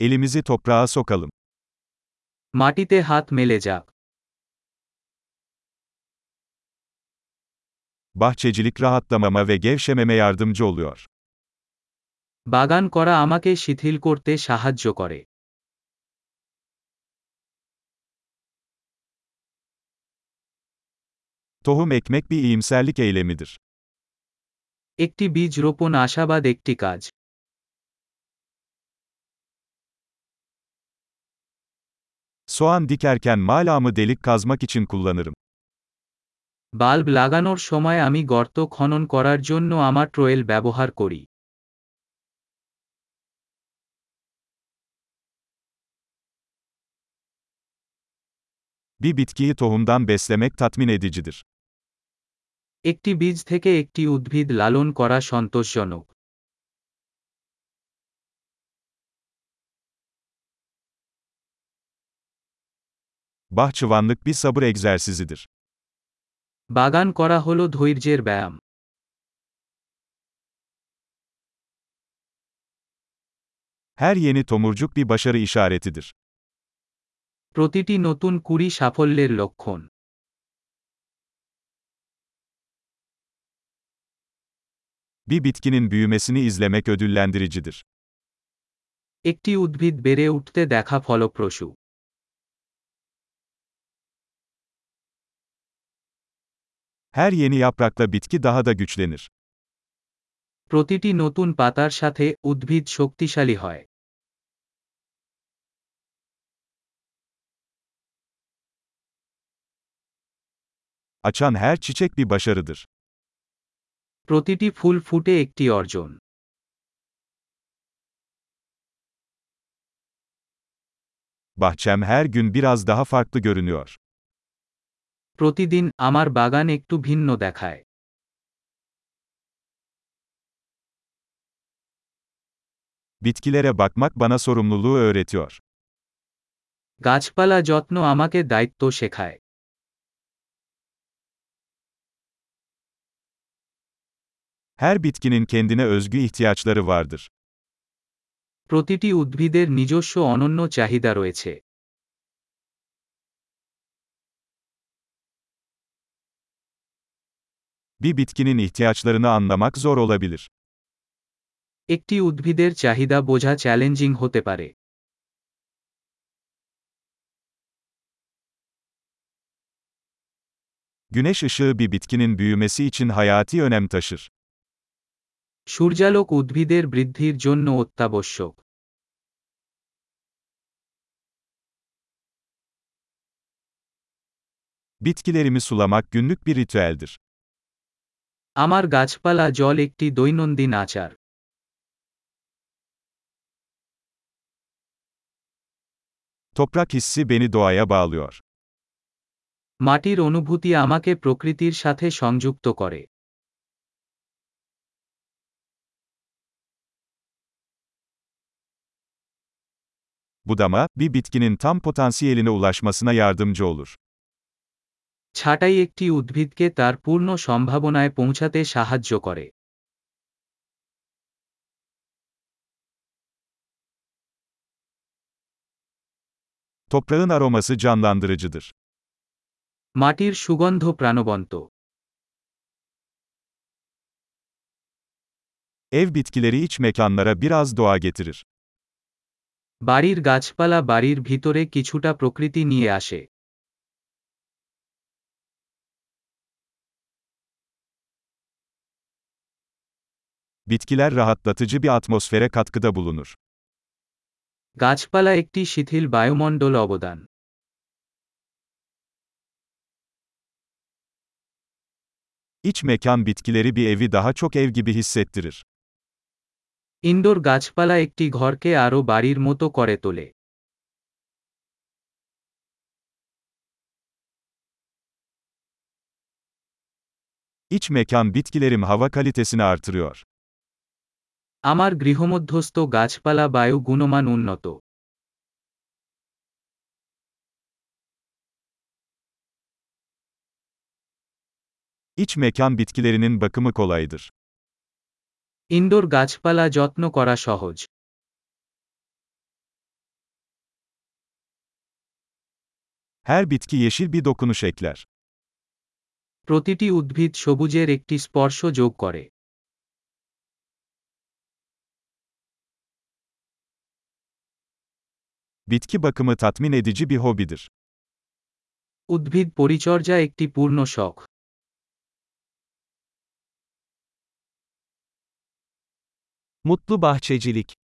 Elimizi toprağa sokalım. মাটিতে হাত মেলে যাক Bahçecilik rahatlamama ve gevşememe yardımcı oluyor. বাগান করা আমাকে শিথিল করতে সাহায্য করে Tohum ekmek bir iyimserlik eylemidir. একটি বীজ রোপণ আশাবাদ একটি কাজ Soğan dikerken malamı delik kazmak için kullanırım. Bulb লাগানোর সময় আমি গর্ত খনন করার জন্য আমার ট্রোয়েল ব্যবহার করি Bir bitkiyi tohumdan beslemek tatmin edicidir. একটি বীজ থেকে একটি উদ্ভিদ লালন করা সন্তোষজনক Bahçıvanlık bir sabır egzersizidir. বাগান করা হল ধৈর্যের ব্যায়াম Her yeni tomurcuk bir başarı işaretidir. প্রতিটি নতুন কুড়ি সাফল্যের লক্ষণ Bir bitkinin büyümesini izlemek ödüllendiricidir. একটি উদ্ভিদ বেড়ে উঠতে দেখা ফলপ্রসূ Her yeni yaprakla bitki daha da güçlenir. প্রতিটি নতুন পাতার সাথে উদ্ভিদ শক্তিশালী হয় Açan her çiçek bir başarıdır. প্রতিটি ফুল ফুটে একটি অর্জন Bahçem her gün biraz daha farklı görünüyor. প্রতিদিন আমার বাগান একটু ভিন্ন দেখায় Bitkilere bakmak bana sorumluluğu öğretiyor. গাছপালা যত্ন আমাকে দায়িত্ব শেখায় Her bitkinin kendine özgü ihtiyaçları vardır. প্রতিটি উদ্ভিদের নিজস্ব অনন্য চাহিদা রয়েছে Bir bitkinin ihtiyaçlarını anlamak zor olabilir. একটি উদ্ভিদের চাহিদা বোঝা চ্যালেঞ্জিং হতে পারে Güneş ışığı bir bitkinin büyümesi için hayati önem taşır. সূর্যালোক উদ্ভিদের বৃদ্ধির জন্য অত্যাবশ্যক Bitkilerimi sulamak günlük bir ritüeldir. আমার গাছপালা জল একটি দৈনন্দিন আচার Toprak hissi beni doğaya bağlıyor. মাটির অনুভূতি আমাকে প্রকৃতির সাথে সংযুক্ত করে Budama, bir bitkinin tam potansiyeline ulaşmasına yardımcı olur. ছাঁটাই একটি উদ্ভিদকে তার পূর্ণ সম্ভাবনায় পৌঁছাতে সাহায্য করে Toprağın aroması canlandırıcıdır. মাটির সুগন্ধ প্রাণবন্ত Ev bitkileri iç mekanlara biraz doğa getirir. বাড়ির গাছপালা বাড়ির ভিতরে কিছুটা প্রকৃতি নিয়ে আসে Bitkiler rahatlatıcı bir atmosfere katkıda bulunur. গাছপালা একটি শিথিল বায়ুমণ্ডল অবদান İç mekan bitkileri bir evi daha çok ev gibi hissettirir. Indoor গাছপালা একটি ঘরকে আরও বাড়ির মতো করে তোলে İç mekan bitkilerim hava kalitesini artırıyor. আমার গৃহমধ্যস্থ গাছপালা বায়ু গুণমান উন্নত İç mekan bitkilerinin bakımı kolaydır. Indoor গাছপালা যত্ন করা সহজ Her bitki yeşil bir dokunuş ekler. প্রতিটি উদ্ভিদ সবুজের একটি স্পর্শ যোগ করে Bitki bakımı tatmin edici bir hobidir. উদ্ভিদ পরিচর্যা একটি পূর্ণ শখ Mutlu bahçecilik